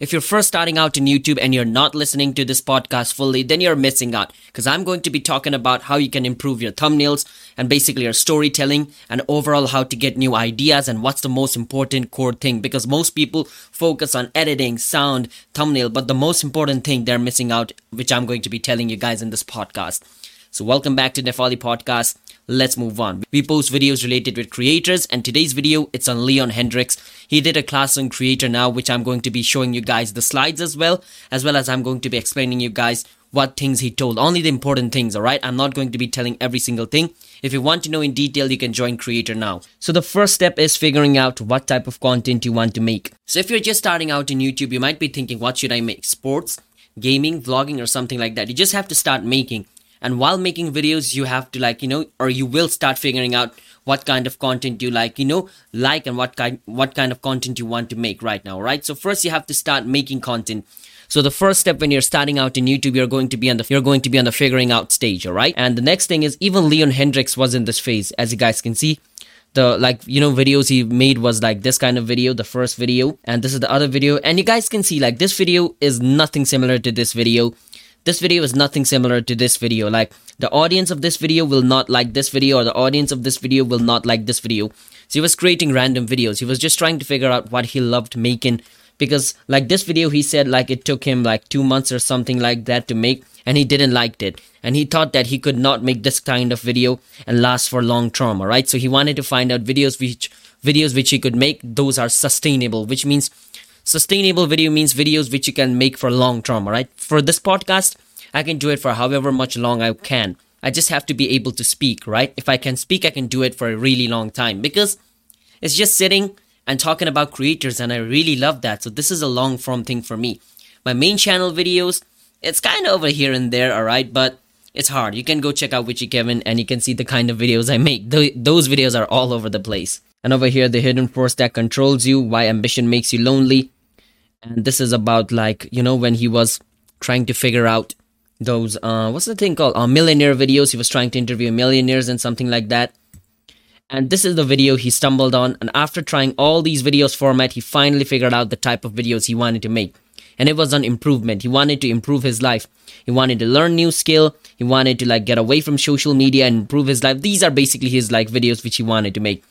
If you're first starting out in YouTube and you're not listening to this podcast fully, then you're missing out because I'm going to be talking about how you can improve your thumbnails and basically your storytelling and overall how to get new ideas and what's the most important core thing because most people focus on editing, sound, thumbnail, but the most important thing they're missing out, which I'm going to be telling you guys in this podcast. So welcome back to Nefali Podcast let's move on. We post videos related with creators and today's video it's on Leon Hendrix. He did a class on creator now which I'm going to be showing you guys the slides as well as well as I'm going to be explaining you guys what things he told. Only the important things, alright? I'm not going to be telling every single thing. If you want to know in detail, you can join Creator now. So the first step is figuring out what type of content you want to make. So if you're just starting out in YouTube, you might be thinking, what should I make? Sports, gaming, vlogging, or something like that. You just have to start making and while making videos you have to like you know or you will start figuring out what kind of content you like you know like and what kind what kind of content you want to make right now right so first you have to start making content so the first step when you're starting out in YouTube, you're going to be on the you're going to be on the figuring out stage, all right? And the next thing is even Leon Hendrix was in this phase, as you guys can see. The like you know videos he made was like this kind of video, the first video, and this is the other video, and you guys can see like this video is nothing similar to this video this video is nothing similar to this video. Like the audience of this video will not like this video or the audience of this video will not like this video. So he was creating random videos. He was just trying to figure out what he loved making. Because like this video he said like it took him like two months or something like that to make and he didn't like it. And he thought that he could not make this kind of video and last for long term all right? So he wanted to find out videos which videos which he could make those are sustainable which means Sustainable video means videos which you can make for long term, alright? For this podcast, I can do it for however much long I can. I just have to be able to speak, right? If I can speak, I can do it for a really long time because it's just sitting and talking about creators and I really love that. So this is a long form thing for me. My main channel videos, it's kind of over here and there, alright? But it's hard. You can go check out Witchey Kevin and you can see the kind of videos I make. those videos are all over the place. And over here, the hidden force that controls you, why ambition makes you lonely, and this is about like you know when he was trying to figure out those uh what's the thing called? Uh, millionaire videos. He was trying to interview millionaires and something like that. And this is the video he stumbled on. And after trying all these videos format he finally figured out the type of videos he wanted to make. And it was an improvement. He wanted to improve his life. He wanted to learn new skill. He wanted to like get away from social media and improve his life. These are basically his like videos which he wanted to make.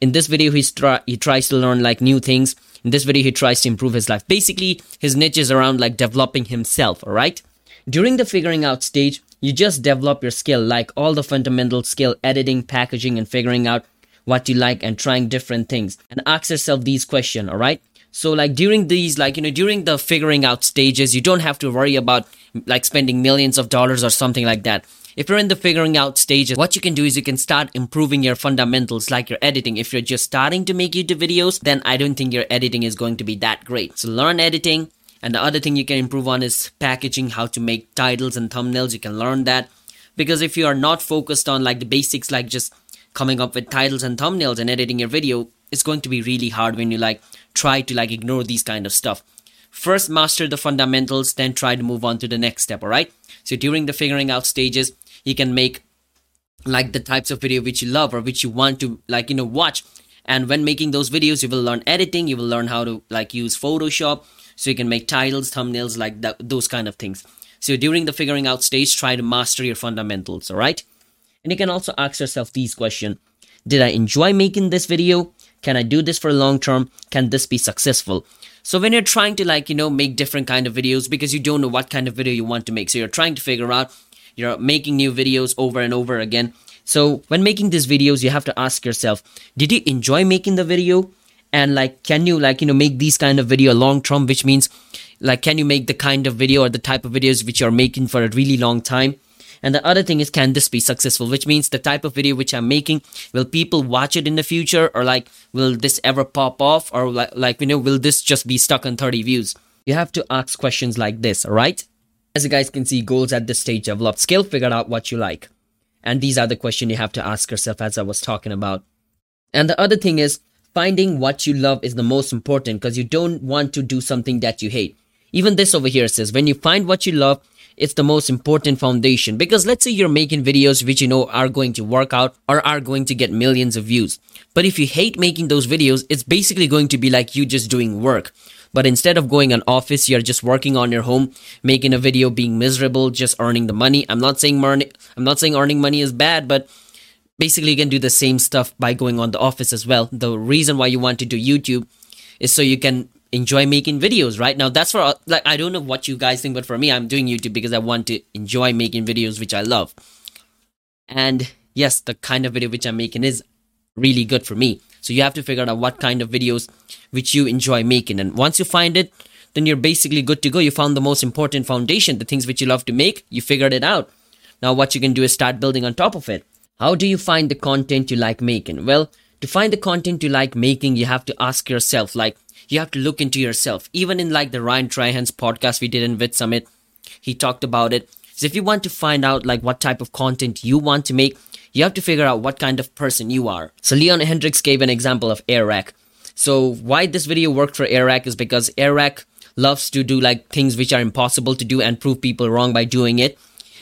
In this video he's try he tries to learn like new things in this video, he tries to improve his life. Basically, his niche is around like developing himself, alright? During the figuring out stage, you just develop your skill, like all the fundamental skill, editing, packaging, and figuring out what you like and trying different things. And ask yourself these questions, alright? So like during these, like, you know, during the figuring out stages, you don't have to worry about like spending millions of dollars or something like that. If you're in the figuring out stages, what you can do is you can start improving your fundamentals like your editing. If you're just starting to make YouTube videos, then I don't think your editing is going to be that great. So learn editing. And the other thing you can improve on is packaging, how to make titles and thumbnails. You can learn that. Because if you are not focused on like the basics, like just coming up with titles and thumbnails and editing your video, it's going to be really hard when you like try to like ignore these kind of stuff. First master the fundamentals, then try to move on to the next step, alright? So during the figuring out stages, you can make like the types of video which you love or which you want to like you know watch. And when making those videos you will learn editing you will learn how to like use photoshop. So you can make titles thumbnails like that those kind of things. So during the figuring out stage try to master your fundamentals all right? And you can also ask yourself these questions. Did i enjoy making this video can i do this for long term? Can this be successful? So when you're trying to like you know make different kind of videos because you don't know what kind of video you want to make so you're trying to figure out you're making new videos over and over again. So when making these videos you have to ask yourself did you enjoy making the video? And like can you like you know make these kind of video long term which means like can you make the kind of video or the type of videos which you're making for a really long time and the other thing is can this be successful which means the type of video which i'm making will people watch it in the future or like will this ever pop off or like, like you know will this just be stuck on 30 views you have to ask questions like this right? as you guys can see, goals at this stage develop skill, figure out what you like. And these are the questions you have to ask yourself as I was talking about. And the other thing is finding what you love is the most important because you don't want to do something that you hate. Even this over here says when you find what you love, it's the most important foundation because let's say you're making videos which you know are going to work out or are going to get millions of views. But if you hate making those videos, it's basically going to be like you just doing work. But instead of going on office, you're just working on your home, making a video, being miserable, just earning the money. I'm not saying money, I'm not saying earning money is bad, but basically you can do the same stuff by going on the office as well. The reason why you want to do YouTube is so you can enjoy making videos, right? Now that's for like I don't know what you guys think, but for me, I'm doing YouTube because I want to enjoy making videos which I love. And yes, the kind of video which I'm making is really good for me. So you have to figure out what kind of videos which you enjoy making. And once you find it, then you're basically good to go. You found the most important foundation, the things which you love to make, you figured it out. Now what you can do is start building on top of it. How do you find the content you like making? Well, to find the content you like making, you have to ask yourself, like, you have to look into yourself. Even in like the Ryan Trahan's podcast we did in Vid Summit, he talked about it. So if you want to find out like what type of content you want to make, you have to figure out what kind of person you are. So Leon Hendrix gave an example of Airrack. So why this video worked for Airrack is because Airrack loves to do like things which are impossible to do and prove people wrong by doing it.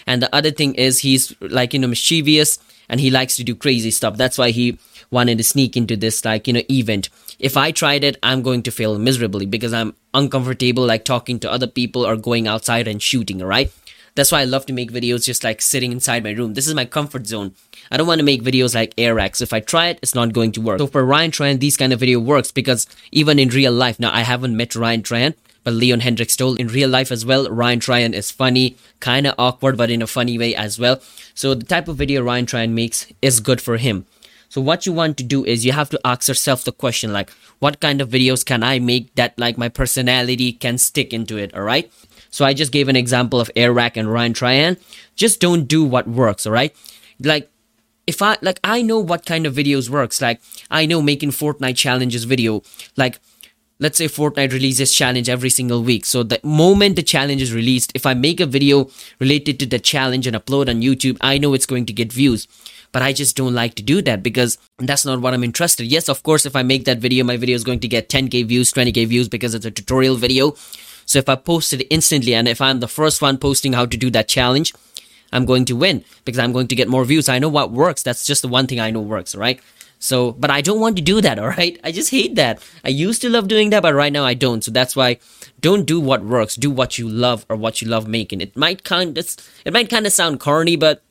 And the other thing is he's like, you know, mischievous and he likes to do crazy stuff. That's why he wanted to sneak into this like, you know, event. If I tried it, I'm going to fail miserably because I'm uncomfortable like talking to other people or going outside and shooting, right? That's why I love to make videos just like sitting inside my room. This is my comfort zone. I don't want to make videos like Airrack. If I try it, it's not going to work. So for Ryan Trahan, these kind of video works because even in real life, now I haven't met Ryan Trahan, but Leon Hendrix told in real life as well, Ryan Trahan is funny, kind of awkward, but in a funny way as well. So the type of video Ryan Trahan makes is good for him. So what you want to do is you have to ask yourself the question like, what kind of videos can I make that like my personality can stick into it, alright? So I just gave an example of Airrack and Ryan Trahan. Just don't do what works, alright? Like, if I, like, I know what kind of videos works. Like, I know making Fortnite challenges video. Like, let's say Fortnite releases challenge every single week. So the moment the challenge is released, if I make a video related to the challenge and upload on YouTube, I know it's going to get views. But I just don't like to do that because that's not what I'm interested. Yes, of course, if I make that video, my video is going to get 10k views, 20k views because it's a tutorial video. So if I post it instantly and if I'm the first one posting how to do that challenge, I'm going to win because I'm going to get more views. I know what works. That's just the one thing I know works, right? So, but I don't want to do that, all right? I just hate that. I used to love doing that, but right now I don't. So that's why don't do what works. Do what you love or what you love making. It might kind of, it might kind of sound corny, but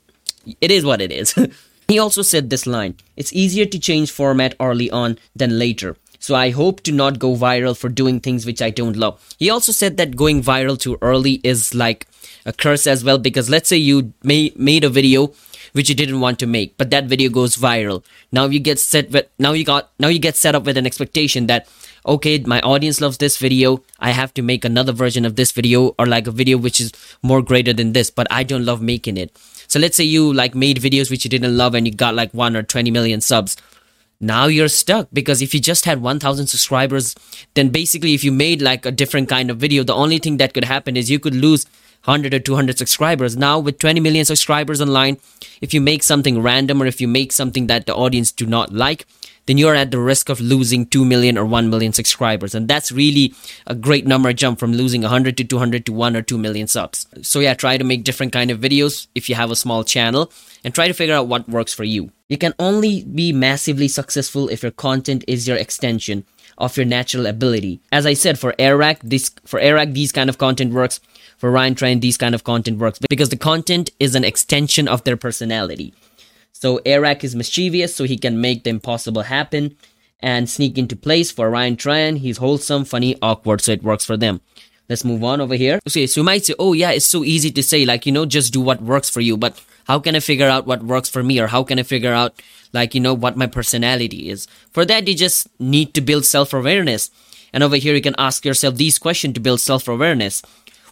it is what it is. he also said this line, it's easier to change format early on than later. So I hope to not go viral for doing things which I don't love. He also said that going viral too early is like a curse as well because let's say you made a video which you didn't want to make, but that video goes viral. Now you get set with now you got now you get set up with an expectation that okay, my audience loves this video. I have to make another version of this video or like a video which is more greater than this, but I don't love making it. So let's say you like made videos which you didn't love and you got like 1 or 20 million subs. Now you're stuck because if you just had 1000 subscribers, then basically if you made like a different kind of video, the only thing that could happen is you could lose 100 or 200 subscribers. Now with 20 million subscribers online, if you make something random or if you make something that the audience do not like, then you're at the risk of losing 2 million or 1 million subscribers. And that's really a great number jump from losing 100 to 200 to 1 or 2 million subs. So yeah, try to make different kind of videos if you have a small channel and try to figure out what works for you. You can only be massively successful if your content is your extension of your natural ability. As I said, for Airrack, this for Airrack, these kind of content works for Ryan Trahan, these kind of content works because the content is an extension of their personality. So Airrack is mischievous, so he can make the impossible happen and sneak into place. For Ryan Trahan, he's wholesome, funny, awkward, so it works for them. Let's move on over here. Okay, so you might say, oh yeah, it's so easy to say, like, you know, just do what works for you. But how can I figure out what works for me? Or how can I figure out, like, you know, what my personality is? For that, you just need to build self-awareness. And over here, you can ask yourself these questions to build self-awareness.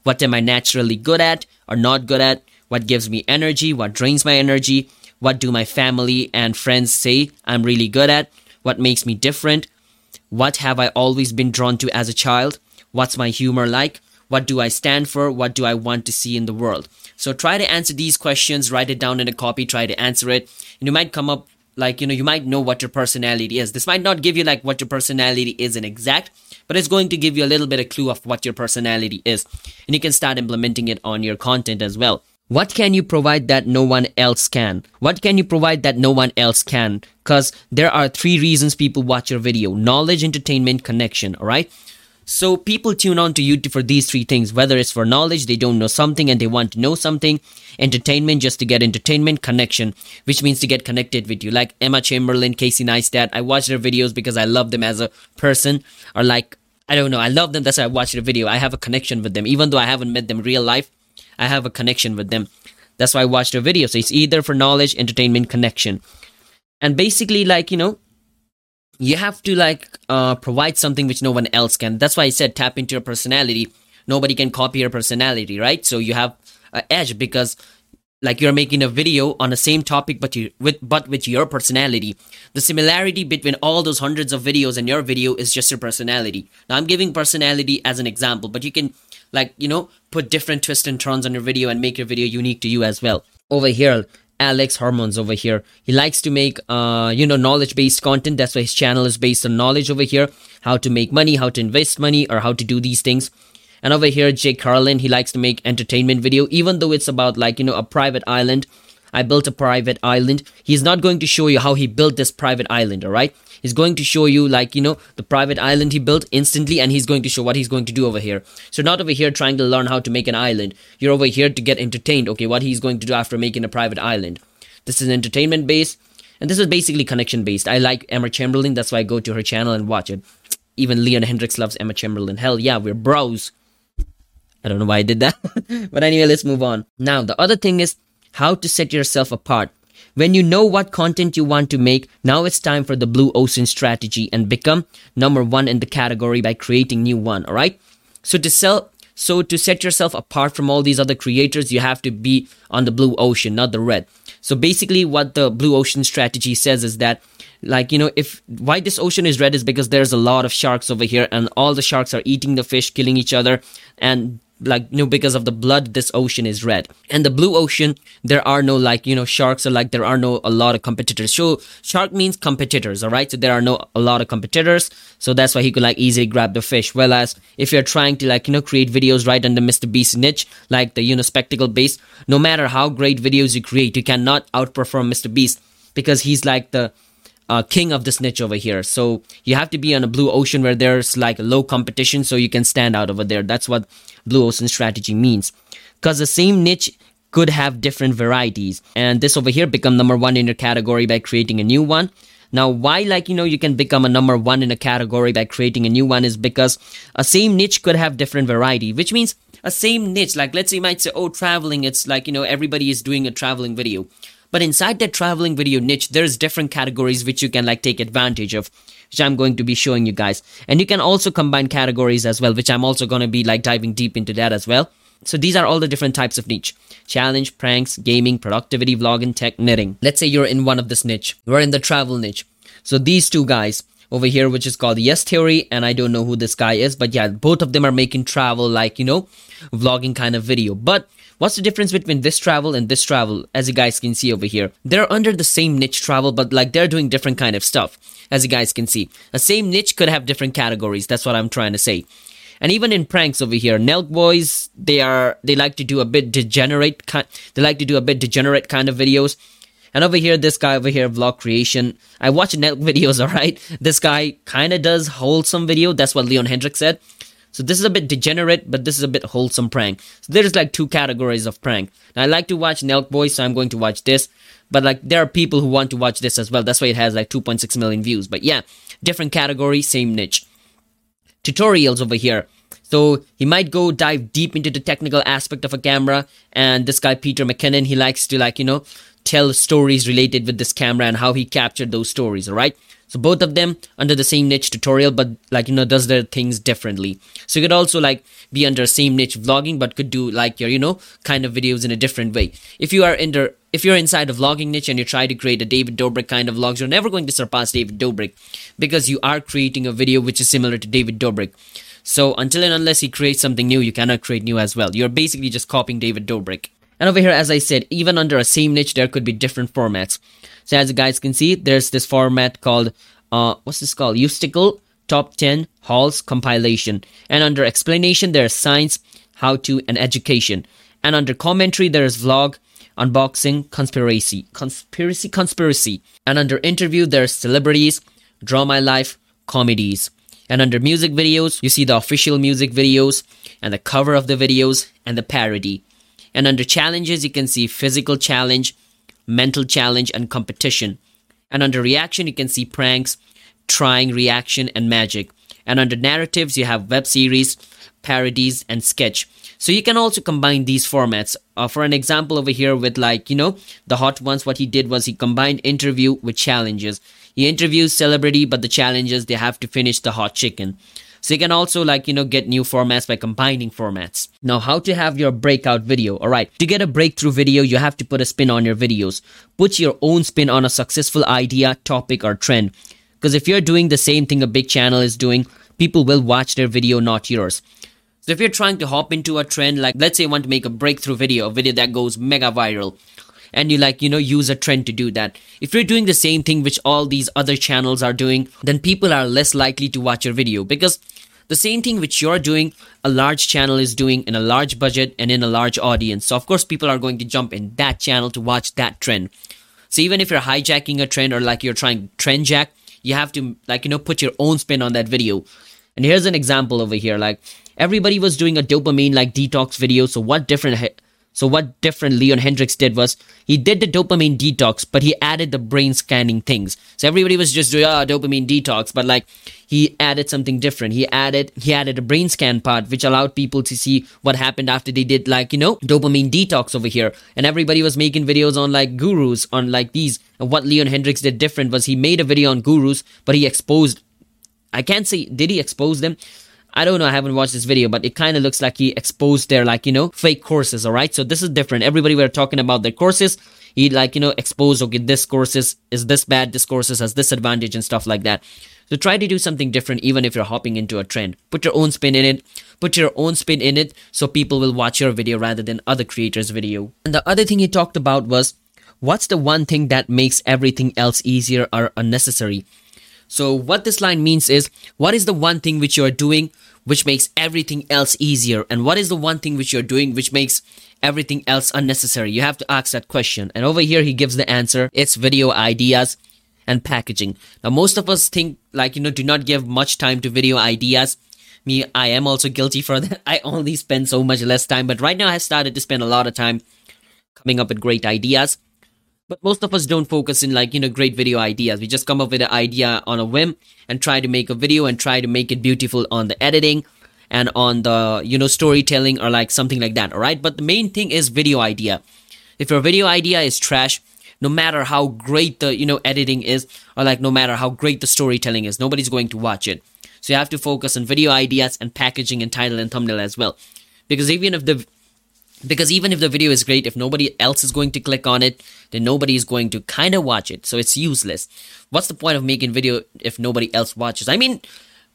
What am I naturally good at or not good at? What gives me energy? What drains my energy? What do my family and friends say I'm really good at? What makes me different? What have I always been drawn to as a child? What's my humor like? What do I stand for? What do I want to see in the world? So try to answer these questions, write it down in a copy, try to answer it. And you might come up like, you know, you might know what your personality is. This might not give you like what your personality is in exact, but it's going to give you a little bit of clue of what your personality is. And you can start implementing it on your content as well. What can you provide that no one else can? What can you provide that no one else can? Because there are three reasons people watch your video knowledge, entertainment, connection. All right. So people tune on to YouTube for these three things, whether it's for knowledge, they don't know something and they want to know something, entertainment just to get entertainment, connection, which means to get connected with you. Like Emma Chamberlain, Casey Neistat, I watch their videos because I love them as a person, or like, I don't know, I love them, that's why I watch their video. I have a connection with them. Even though I haven't met them real life, I have a connection with them. That's why I watch their videos. So it's either for knowledge, entertainment, connection. And basically, like, you know, you have to like uh, provide something which no one else can. That's why I said tap into your personality. Nobody can copy your personality, right? So you have an edge because like you're making a video on the same topic but you with but with your personality the similarity between all those hundreds of videos and your video is just your personality now i'm giving personality as an example but you can like you know put different twists and turns on your video and make your video unique to you as well over here Alex Hormozi over here. He likes to make, uh, you know, knowledge based content. That's why his channel is based on knowledge over here. How to make money, how to invest money, or how to do these things. And over here, Jake Carlin, he likes to make entertainment video, even though it's about like, you know, a private island. I built a private island. He's not going to show you how he built this private island, alright? He's going to show you like, you know, the private island he built instantly and he's going to show what he's going to do over here. So not over here trying to learn how to make an island. You're over here to get entertained. Okay, what he's going to do after making a private island. This is entertainment based and this is basically connection based. I like Emma Chamberlain. That's why I go to her channel and watch it. Even Leon Hendrix loves Emma Chamberlain. Hell yeah, we're bros. I don't know why I did that. but anyway, let's move on. Now, the other thing is how to set yourself apart. When you know what content you want to make, now it's time for the blue ocean strategy and become number one in the category by creating new one. All right. So to sell, so to set yourself apart from all these other creators, you have to be on the blue ocean, not the red. So basically, what the blue ocean strategy says is that, like you know, if why this ocean is red is because there's a lot of sharks over here, and all the sharks are eating the fish, killing each other, and like you know because of the blood this ocean is red. And the blue ocean there are no like you know sharks or like there are no a lot of competitors. So shark means competitors all right? So there are no a lot of competitors. So that's why he could like easily grab the fish. Whereas if you're trying to like you know create videos right under mr beast niche like the you know spectacle base no matter how great videos you create you cannot outperform mr beast because he's like the uh, king of this niche over here. So you have to be on a blue ocean where there's like low competition so you can stand out over there. That's what blue ocean strategy means. Because the same niche could have different varieties. And this over here become number one in your category by creating a new one. Now, why like, you know, you can become a number one in a category by creating a new one is because a same niche could have different variety, which means a same niche. Like, let's say you might say, oh, traveling, it's like, you know, everybody is doing a traveling video. But inside that traveling video niche, there's different categories which you can like take advantage of, which I'm going to be showing you guys. And you can also combine categories as well, which I'm also going to be like diving deep into that as well. So these are all the different types of niche. Challenge, pranks, gaming, productivity, vlogging, tech, knitting. Let's say you're in one of this niche. We're in the travel niche. So these two guys over here, which is called Yes Theory, and I don't know who this guy is, but yeah, both of them are making travel like, you know, vlogging kind of video. But What's the difference between this travel and this travel, as you guys can see over here? They're under the same niche travel, but like they're doing different kind of stuff, as you guys can see. The same niche could have different categories. That's what I'm trying to say. And even in pranks over here, Nelk boys, they are they like to do a bit degenerate kind. They like to do a bit degenerate kind of videos. And over here, this guy over here, vlog creation. I watch Nelk videos, alright? This guy kind of does wholesome video. That's what Leon Hendrix said. So this is a bit degenerate, but this is a bit wholesome prank. So there's like two categories of prank. Now, I like to watch Nelk Boy, so I'm going to watch this. But like there are people who want to watch this as well. That's why it has like 2.6 million views. But yeah, different category, same niche. Tutorials over here. So he might go dive deep into the technical aspect of a camera. And this guy, Peter McKinnon, he likes to like, you know, tell stories related with this camera and how he captured those stories, alright? So both of them under the same niche tutorial, but like, you know, does their things differently. So you could also like be under same niche vlogging, but could do like your, you know, kind of videos in a different way. If you are under, if you're inside a vlogging niche and you try to create a David Dobrik kind of vlogs, you're never going to surpass David Dobrik because you are creating a video which is similar to David Dobrik. So until and unless he creates something new, you cannot create new as well. You're basically just copying David Dobrik. And over here, as I said, even under a same niche, there could be different formats. So as you guys can see, there's this format called, uh, what's this called? Listicle Top 10 Halls Compilation. And under explanation, there's science, how to, and education. And under commentary, there's vlog, unboxing, conspiracy, conspiracy, conspiracy. And under interview, there's celebrities, draw my life, comedies. And under music videos, you see the official music videos and the cover of the videos and the parody. And under challenges, you can see physical challenge, mental challenge, and competition. And under reaction, you can see pranks, trying reaction, and magic. And under narratives, you have web series, parodies, and sketch. So you can also combine these formats. Uh, for an example over here with like, you know, the hot ones, what he did was he combined interview with challenges. He interviews celebrity, but the challenges, they have to finish the hot chicken. So you can also like, you know, get new formats by combining formats. Now, how to have your breakout video. All right. To get a breakthrough video, you have to put a spin on your videos. Put your own spin on a successful idea, topic, or trend. Because if you're doing the same thing a big channel is doing, people will watch their video, not yours. So if you're trying to hop into a trend, like let's say you want to make a breakthrough video, a video that goes mega viral, and you like, you know, use a trend to do that. If you're doing the same thing which all these other channels are doing, then people are less likely to watch your video because the same thing which you're doing, a large channel is doing in a large budget and in a large audience. So of course people are going to jump in that channel to watch that trend. So even if you're hijacking a trend or like you're trying trend jack, you have to like, you know, put your own spin on that video. And here's an example over here. Like everybody was doing a dopamine like detox video. So what different so what different Leon Hendrix did was he did the dopamine detox, but he added the brain scanning things. So everybody was just doing ah dopamine detox, but like he added something different. He added he added a brain scan part which allowed people to see what happened after they did like you know dopamine detox over here. And everybody was making videos on like gurus on like these. And what Leon Hendrix did different was he made a video on gurus, but he exposed. I can't say did he expose them I don't know. I haven't watched this video, but it kind of looks like he exposed their like, you know, fake courses. All right. So this is different. Everybody were talking about their courses. He like, you know, exposed, okay, this courses is this bad. This courses has this advantage and stuff like that. So try to do something different, even if you're hopping into a trend. Put your own spin in it. Put your own spin in it so people will watch your video rather than other creators' video. And the other thing he talked about was what's the one thing that makes everything else easier or unnecessary? So what this line means is, what is the one thing which you are doing which makes everything else easier? And what is the one thing which you're doing which makes everything else unnecessary? You have to ask that question. And over here, he gives the answer. It's video ideas and packaging. Now, most of us think like, you know, do not give much time to video ideas. Me, I am also guilty for that. I only spend so much less time, but right now I started to spend a lot of time coming up with great ideas. But most of us don't focus in like, you know, great video ideas. We just come up with an idea on a whim and try to make a video and try to make it beautiful on the editing and on the, you know, storytelling or like something like that. All right. But the main thing is video idea. If your video idea is trash, no matter how great the, you know, editing is or like no matter how great the storytelling is, nobody's going to watch it. So you have to focus on video ideas and packaging and title and thumbnail as well. Because even if the because even if the video is great if nobody else is going to click on it then nobody is going to kind of watch it. So it's useless. What's the point of making video if nobody else watches? I mean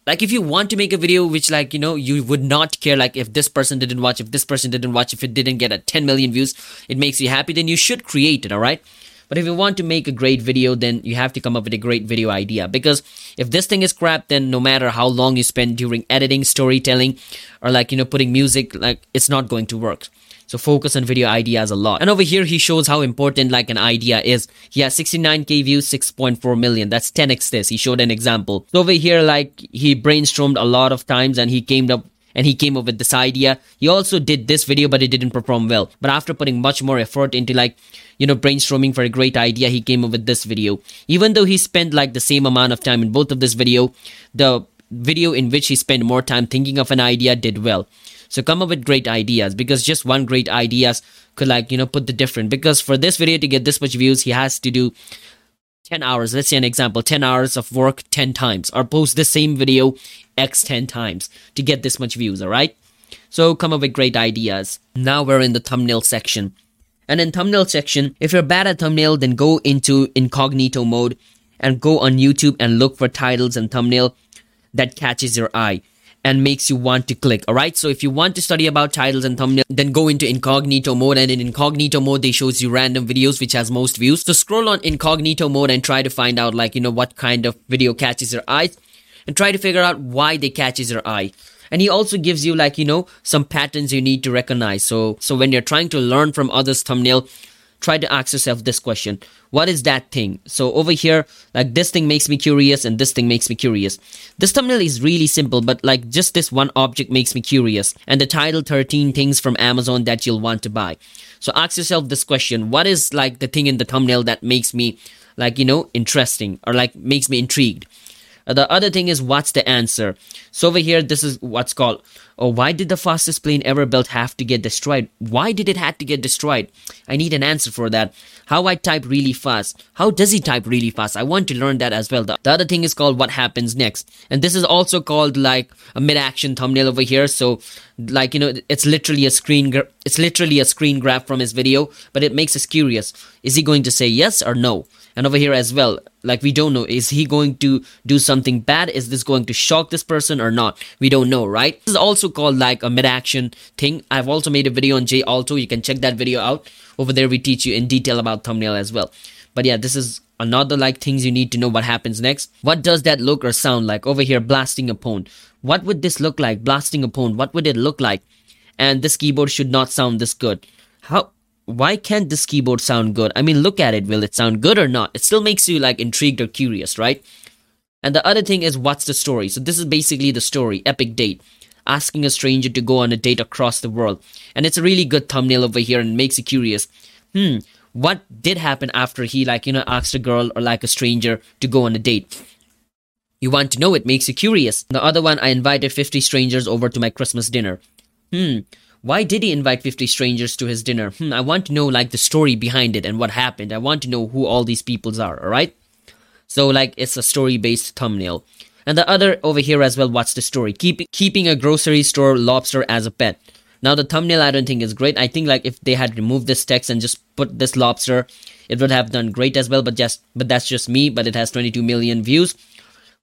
like if you want to make a video which like you know you would not care like if this person didn't watch if this person didn't watch if it didn't get a 10 million views it makes you happy then you should create it all right but if you want to make a great video then you have to come up with a great video idea. Because if this thing is crap then no matter how long you spend during editing storytelling or like you know putting music like it's not going to work so focus on video ideas a lot. And over here, he shows how important like an idea is. He has 69k views, 6.4 million. That's 10x this. He showed an example. So over here, like he brainstormed a lot of times and he came up and he came up with this idea. He also did this video, but it didn't perform well. But after putting much more effort into like, you know, brainstorming for a great idea, he came up with this video. Even though he spent like the same amount of time in both of this video, the video in which he spent more time thinking of an idea did well. So come up with great ideas because just one great ideas could like, you know, put the difference. Because for this video to get this much views, he has to do 10 hours. Let's say an example, 10 hours of work 10 times or post the same video X 10 times to get this much views. All right. So come up with great ideas. Now we're in the thumbnail section. And in thumbnail section, if you're bad at thumbnail, then go into incognito mode and go on YouTube and look for titles and thumbnail that catches your eye and makes you want to click. All right. So if you want to study about titles and thumbnail, then go into incognito mode. And in incognito mode, they shows you random videos which has most views. So scroll on incognito mode and try to find out like, you know, what kind of video catches your eye and try to figure out why they catches your eye. And he also gives you like, you know, some patterns you need to recognize. So, so when you're trying to learn from others thumbnail, try to ask yourself this question. What is that thing? So over here like this thing makes me curious and this thing makes me curious. This thumbnail is really simple but like just this one object makes me curious. And the title 13 things from amazon that you'll want to buy. So ask yourself this question. What is like the thing in the thumbnail that makes me like you know interesting or like makes me intrigued Uh, the other thing is what's the answer? So over here this is what's called oh why did the fastest plane ever built have to get destroyed? Why did it have to get destroyed? I need an answer for that. How i type really fast. How does he type really fast? I want to learn that as well. The, the other thing is called what happens next? And this is also called like a mid-action thumbnail over here. So like you know it's literally a screen it's literally a screen grab from his video but it makes us curious. Is he going to say yes or no and over here as well like we don't know is he going to do something bad? Is this going to shock this person or not? We don't know right? This is also called like a mid-action thing. I've also made a video on Jay Alto. You can check that video out. Over there we teach you in detail about thumbnail as well. But yeah this is another like things you need to know what happens next. What does that look or sound like? Over here blasting a phone. What would this look like? Blasting a phone. What would it look like? And this keyboard should not sound this good. How why can't this keyboard sound good? I mean, look at it. Will it sound good or not? It still makes you like intrigued or curious, right? And the other thing is, what's the story? So this is basically the story, epic date. Asking a stranger to go on a date across the world. And it's a really good thumbnail over here and makes you curious. Hmm, what did happen after he like, you know, asked a girl or like a stranger to go on a date? You want to know, it makes you curious. The other one, I invited 50 strangers over to my Christmas dinner. Hmm, why did he invite 50 strangers to his dinner? Hmm, I want to know like the story behind it and what happened. I want to know who all these peoples are, alright? So like it's a story based thumbnail. And the other over here as well, what's the story? Keep, keeping a grocery store lobster as a pet. Now the thumbnail I don't think is great. I think like if they had removed this text and just put this lobster, it would have done great as well. But just but that's just me. But it has 22 million views,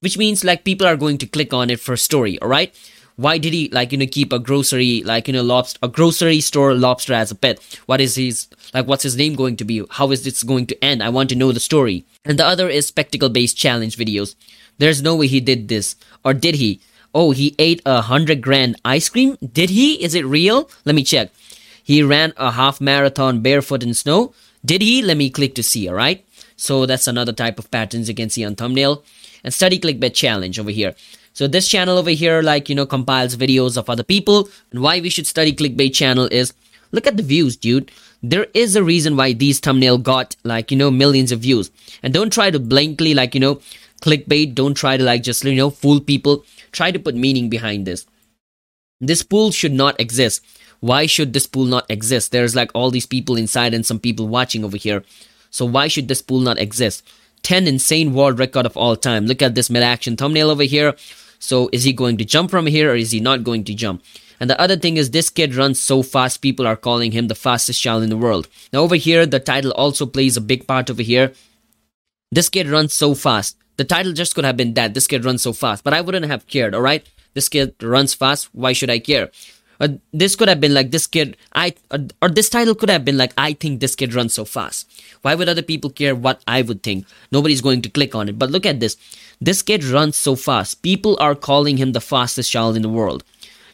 which means like people are going to click on it for story. All right why did he like you know keep a grocery like you know lobster a grocery store lobster as a pet? What is his like what's his name going to be? How is this going to end? I want to know the story. And the other is spectacle based challenge videos. There's no way he did this. Or did he? Oh he ate a hundred grand ice cream? Did he? Is it real? Let me check. He ran a half marathon barefoot in snow? Did he? Let me click to see all right so that's another type of patterns you can see on thumbnail. And study clickbait challenge over here so this channel over here, like, you know, compiles videos of other people. And why we should study clickbait channel is, look at the views, dude. There is a reason why these thumbnail got, like, you know, millions of views. And don't try to blankly, like, you know, clickbait. Don't try to, like, just, you know, fool people. Try to put meaning behind this. This pool should not exist. Why should this pool not exist? There's, like, all these people inside and some people watching over here. So why should this pool not exist? 10 insane world record of all time. Look at this mid-action thumbnail over here. So is he going to jump from here or is he not going to jump? And the other thing is this kid runs so fast, people are calling him the fastest child in the world. Now over here, the title also plays a big part over here. This kid runs so fast. The title just could have been that. This kid runs so fast. But I wouldn't have cared, alright? This kid runs fast. Why should I care? Uh, this could have been like this kid i or this title could have been like i think this kid runs so fast. Why would other people care what i would think? Nobody's going to click on it. But look at this. This kid runs so fast. People are calling him the fastest child in the world.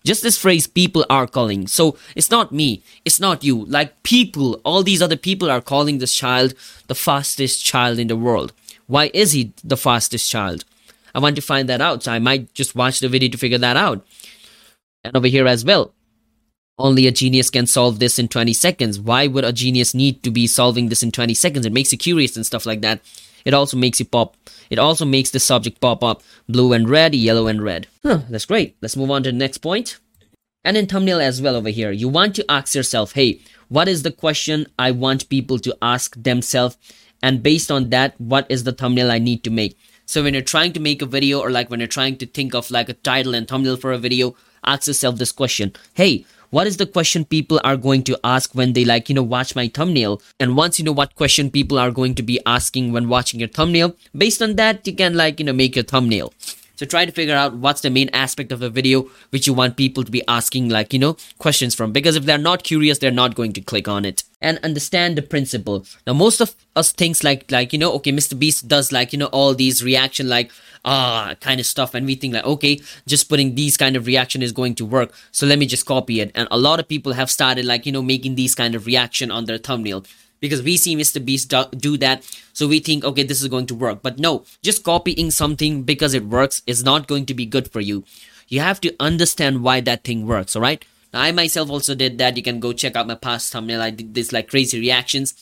Just this phrase people are calling. So it's not me. It's not you. Like people all these other people are calling this child the fastest child in the world. Why is he the fastest child? I want to find that out. So i might just watch the video to figure that out and over here as well. Only a genius can solve this in 20 seconds. Why would a genius need to be solving this in 20 seconds? It makes you curious and stuff like that. It also makes you pop. It also makes the subject pop up. Blue and red, yellow and red. Huh, that's great. Let's move on to the next point. And in thumbnail as well over here, you want to ask yourself, hey, what is the question I want people to ask themselves? And based on that, what is the thumbnail I need to make? So when you're trying to make a video or like when you're trying to think of like a title and thumbnail for a video, ask yourself this question. Hey what is the question people are going to ask when they like you know watch my thumbnail? And once you know what question people are going to be asking when watching your thumbnail based on that you can like you know make your thumbnail so try to figure out what's the main aspect of the video which you want people to be asking like, you know, questions from. Because if they're not curious, they're not going to click on it. And understand the principle. Now most of us thinks like like, you know, okay, Mr. Beast does like, you know, all these reaction like ah kind of stuff and we think like okay just putting these kind of reaction is going to work so let me just copy it and a lot of people have started like you know making these kind of reaction on their thumbnail because we see Mr. Beast do that. So we think, okay, this is going to work. But no, just copying something because it works is not going to be good for you. You have to understand why that thing works, alright? Now, I myself also did that. You can go check out my past thumbnail. I did this like crazy reactions.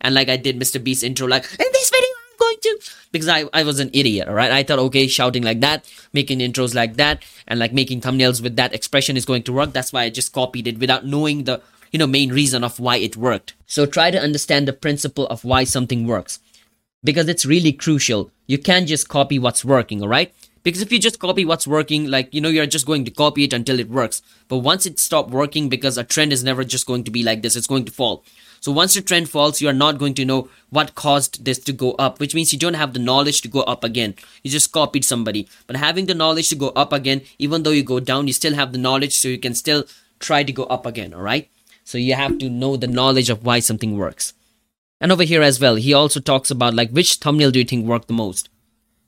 And like I did Mr. Beast intro, like, in this video, I'm going to. Because I, I was an idiot, alright? I thought, okay, shouting like that, making intros like that, and like making thumbnails with that expression is going to work. That's why I just copied it without knowing the, you know, main reason of why it worked. So try to understand the principle of why something works. Because it's really crucial. You can't just copy what's working, alright? Because if you just copy what's working, like, you know, you're just going to copy it until it works. But once it stops working, because a trend is never just going to be like this, it's going to fall. So once the trend falls, you are not going to know what caused this to go up, which means you don't have the knowledge to go up again. You just copied somebody. But having the knowledge to go up again, even though you go down, you still have the knowledge so you can still try to go up again, alright? So you have to know the knowledge of why something works. And over here as well, he also talks about like which thumbnail do you think worked the most?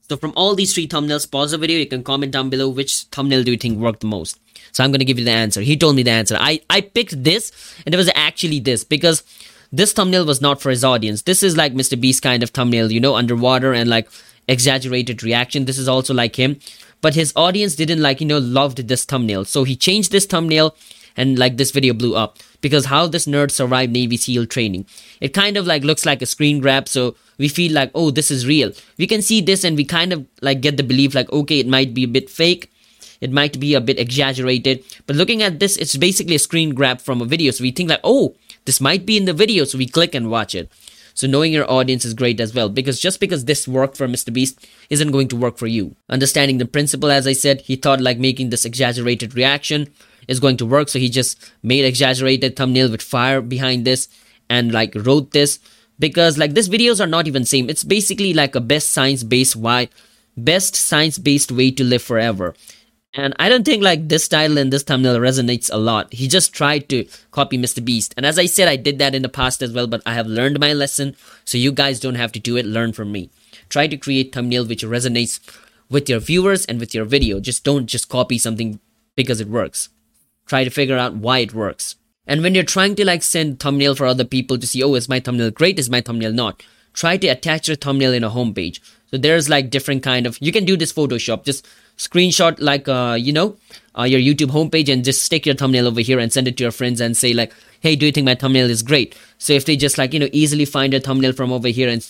So from all these three thumbnails, pause the video. You can comment down below which thumbnail do you think worked the most. So I'm going to give you the answer. He told me the answer. I, I picked this and it was actually this because this thumbnail was not for his audience. This is like Mr. Beast kind of thumbnail, you know, underwater and like exaggerated reaction. This is also like him. But his audience didn't like, you know, loved this thumbnail. So he changed this thumbnail and like this video blew up because how this nerd survived Navy SEAL training. It kind of like looks like a screen grab, so we feel like, oh, this is real. We can see this and we kind of like get the belief like, okay, it might be a bit fake. It might be a bit exaggerated, but looking at this, it's basically a screen grab from a video. So we think like, oh, this might be in the video. So we click and watch it. So knowing your audience is great as well because just because this worked for Mr. Beast isn't going to work for you. Understanding the principle, as I said, he thought like making this exaggerated reaction is going to work. So he just made exaggerated thumbnail with fire behind this and like wrote this because like these videos are not even same. It's basically like a best science based why best science based way to live forever. And I don't think like this title and this thumbnail resonates a lot. He just tried to copy Mr. Beast. And as I said, I did that in the past as well, but I have learned my lesson. So you guys don't have to do it. Learn from me. Try to create thumbnail which resonates with your viewers and with your video. Just don't just copy something because it works try to figure out why it works. And when you're trying to like send thumbnail for other people to see, oh, is my thumbnail great? Is my thumbnail not? Try to attach your thumbnail in a homepage. So there's like different kind of, you can do this Photoshop. Just screenshot like, uh, you know, uh, your YouTube homepage and just stick your thumbnail over here and send it to your friends and say like, hey, do you think my thumbnail is great? So if they just like, you know, easily find a thumbnail from over here and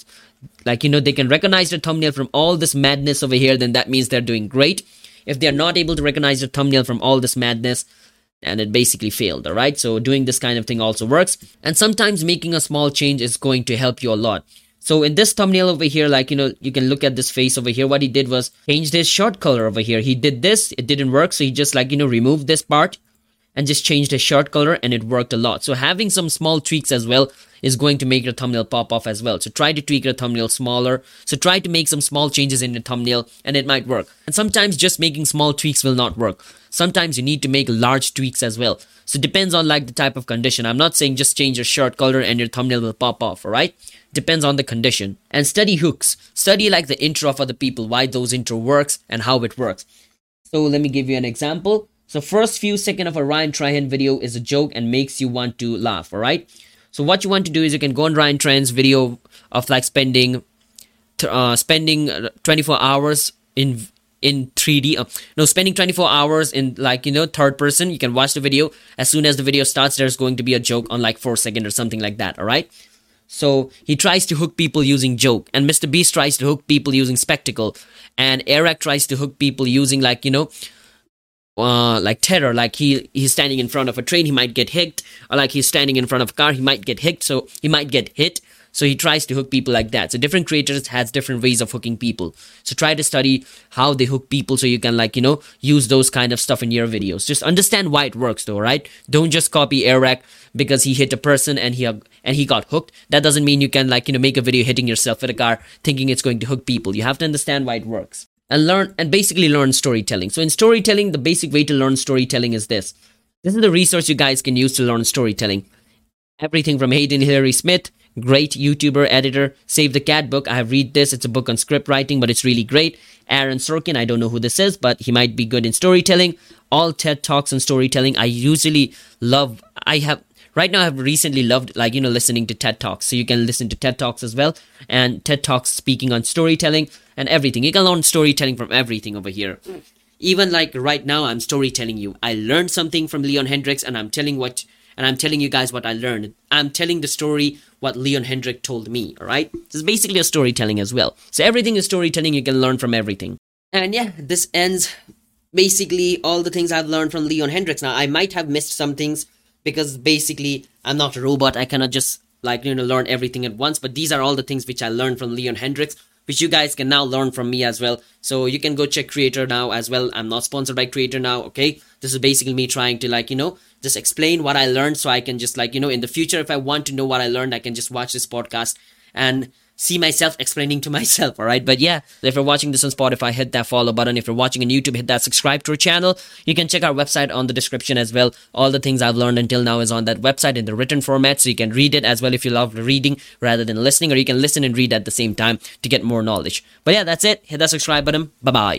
like, you know, they can recognize the thumbnail from all this madness over here, then that means they're doing great. If they're not able to recognize the thumbnail from all this madness, and it basically failed all right? So doing this kind of thing also works. And sometimes making a small change is going to help you a lot. So in this thumbnail over here like you know you can look at this face over here. What he did was changed his shirt color over here. He did this it didn't work. So he just like you know removed this part and just changed his shirt color and it worked a lot so having some small tweaks as well is going to make your thumbnail pop off as well. So try to tweak your thumbnail smaller. So try to make some small changes in your thumbnail and it might work. And sometimes just making small tweaks will not work. Sometimes you need to make large tweaks as well. So depends on like the type of condition. I'm not saying just change your shirt color and your thumbnail will pop off, alright? Depends on the condition. And study hooks. Study like the intro of other people, why those intro works and how it works. So let me give you an example. So first few second of a Ryan Trahan video is a joke and makes you want to laugh, alright? So what you want to do is you can go on Ryan Trahan's video of like spending uh, spending uh, 24 hours in in 3D. Uh, no, spending 24 hours in like you know third person. You can watch the video. As soon as the video starts, there's going to be a joke on like four second or something like that. All right. So he tries to hook people using joke, and Mr. Beast tries to hook people using spectacle, and Airrack tries to hook people using like you know uh, like terror, like he he's standing in front of a train, he might get hit, or like he's standing in front of a car, he might get hit, so he might get hit. So he tries to hook people like that. So different creators has different ways of hooking people. So try to study how they hook people so you can like, you know, use those kind of stuff in your videos. Just understand why it works though, right? Don't just copy Airrack because he hit a person and he and he got hooked. That doesn't mean you can like, you know, make a video hitting yourself with a car thinking it's going to hook people. You have to understand why it works and learn and basically learn storytelling. So in storytelling, the basic way to learn storytelling is this. This is the resource you guys can use to learn storytelling. Everything from Hayden Hillier-Smith, great YouTuber, editor, Save the Cat book. I have read this. It's a book on script writing, but it's really great. Aaron Sorkin, I don't know who this is, but he might be good in storytelling. All TED Talks on storytelling. I usually love, I have right now I've recently loved like you know listening to TED Talks. So you can listen to TED Talks as well and TED Talks speaking on storytelling and everything. You can learn storytelling from everything over here. Even like right now I'm storytelling you. I learned something from Leon Hendrix and I'm telling what and I'm telling you guys what I learned. I'm telling the story what Leon Hendrick told me, all right? This is basically a storytelling as well. So everything is storytelling, you can learn from everything. And yeah, this ends basically all the things I've learned from Leon Hendrix. Now, I might have missed some things because basically I'm not a robot. I cannot just like, you know, learn everything at once. But these are all the things which I learned from Leon Hendrix, which you guys can now learn from me as well. So you can go check Creator now as well. I'm not sponsored by Creator now, okay? This is basically me trying to like, you know, just explain what I learned so I can just like, you know, in the future, if I want to know what I learned, I can just watch this podcast and see myself explaining to myself. All right. But yeah, if you're watching this on Spotify, hit that follow button. If you're watching on YouTube, hit that subscribe to our channel. You can check our website on the description as well. All the things I've learned until now is on that website in the written format. So you can read it as well if you love reading rather than listening, or you can listen and read at the same time to get more knowledge. But yeah, that's it. Hit that subscribe button. Bye bye.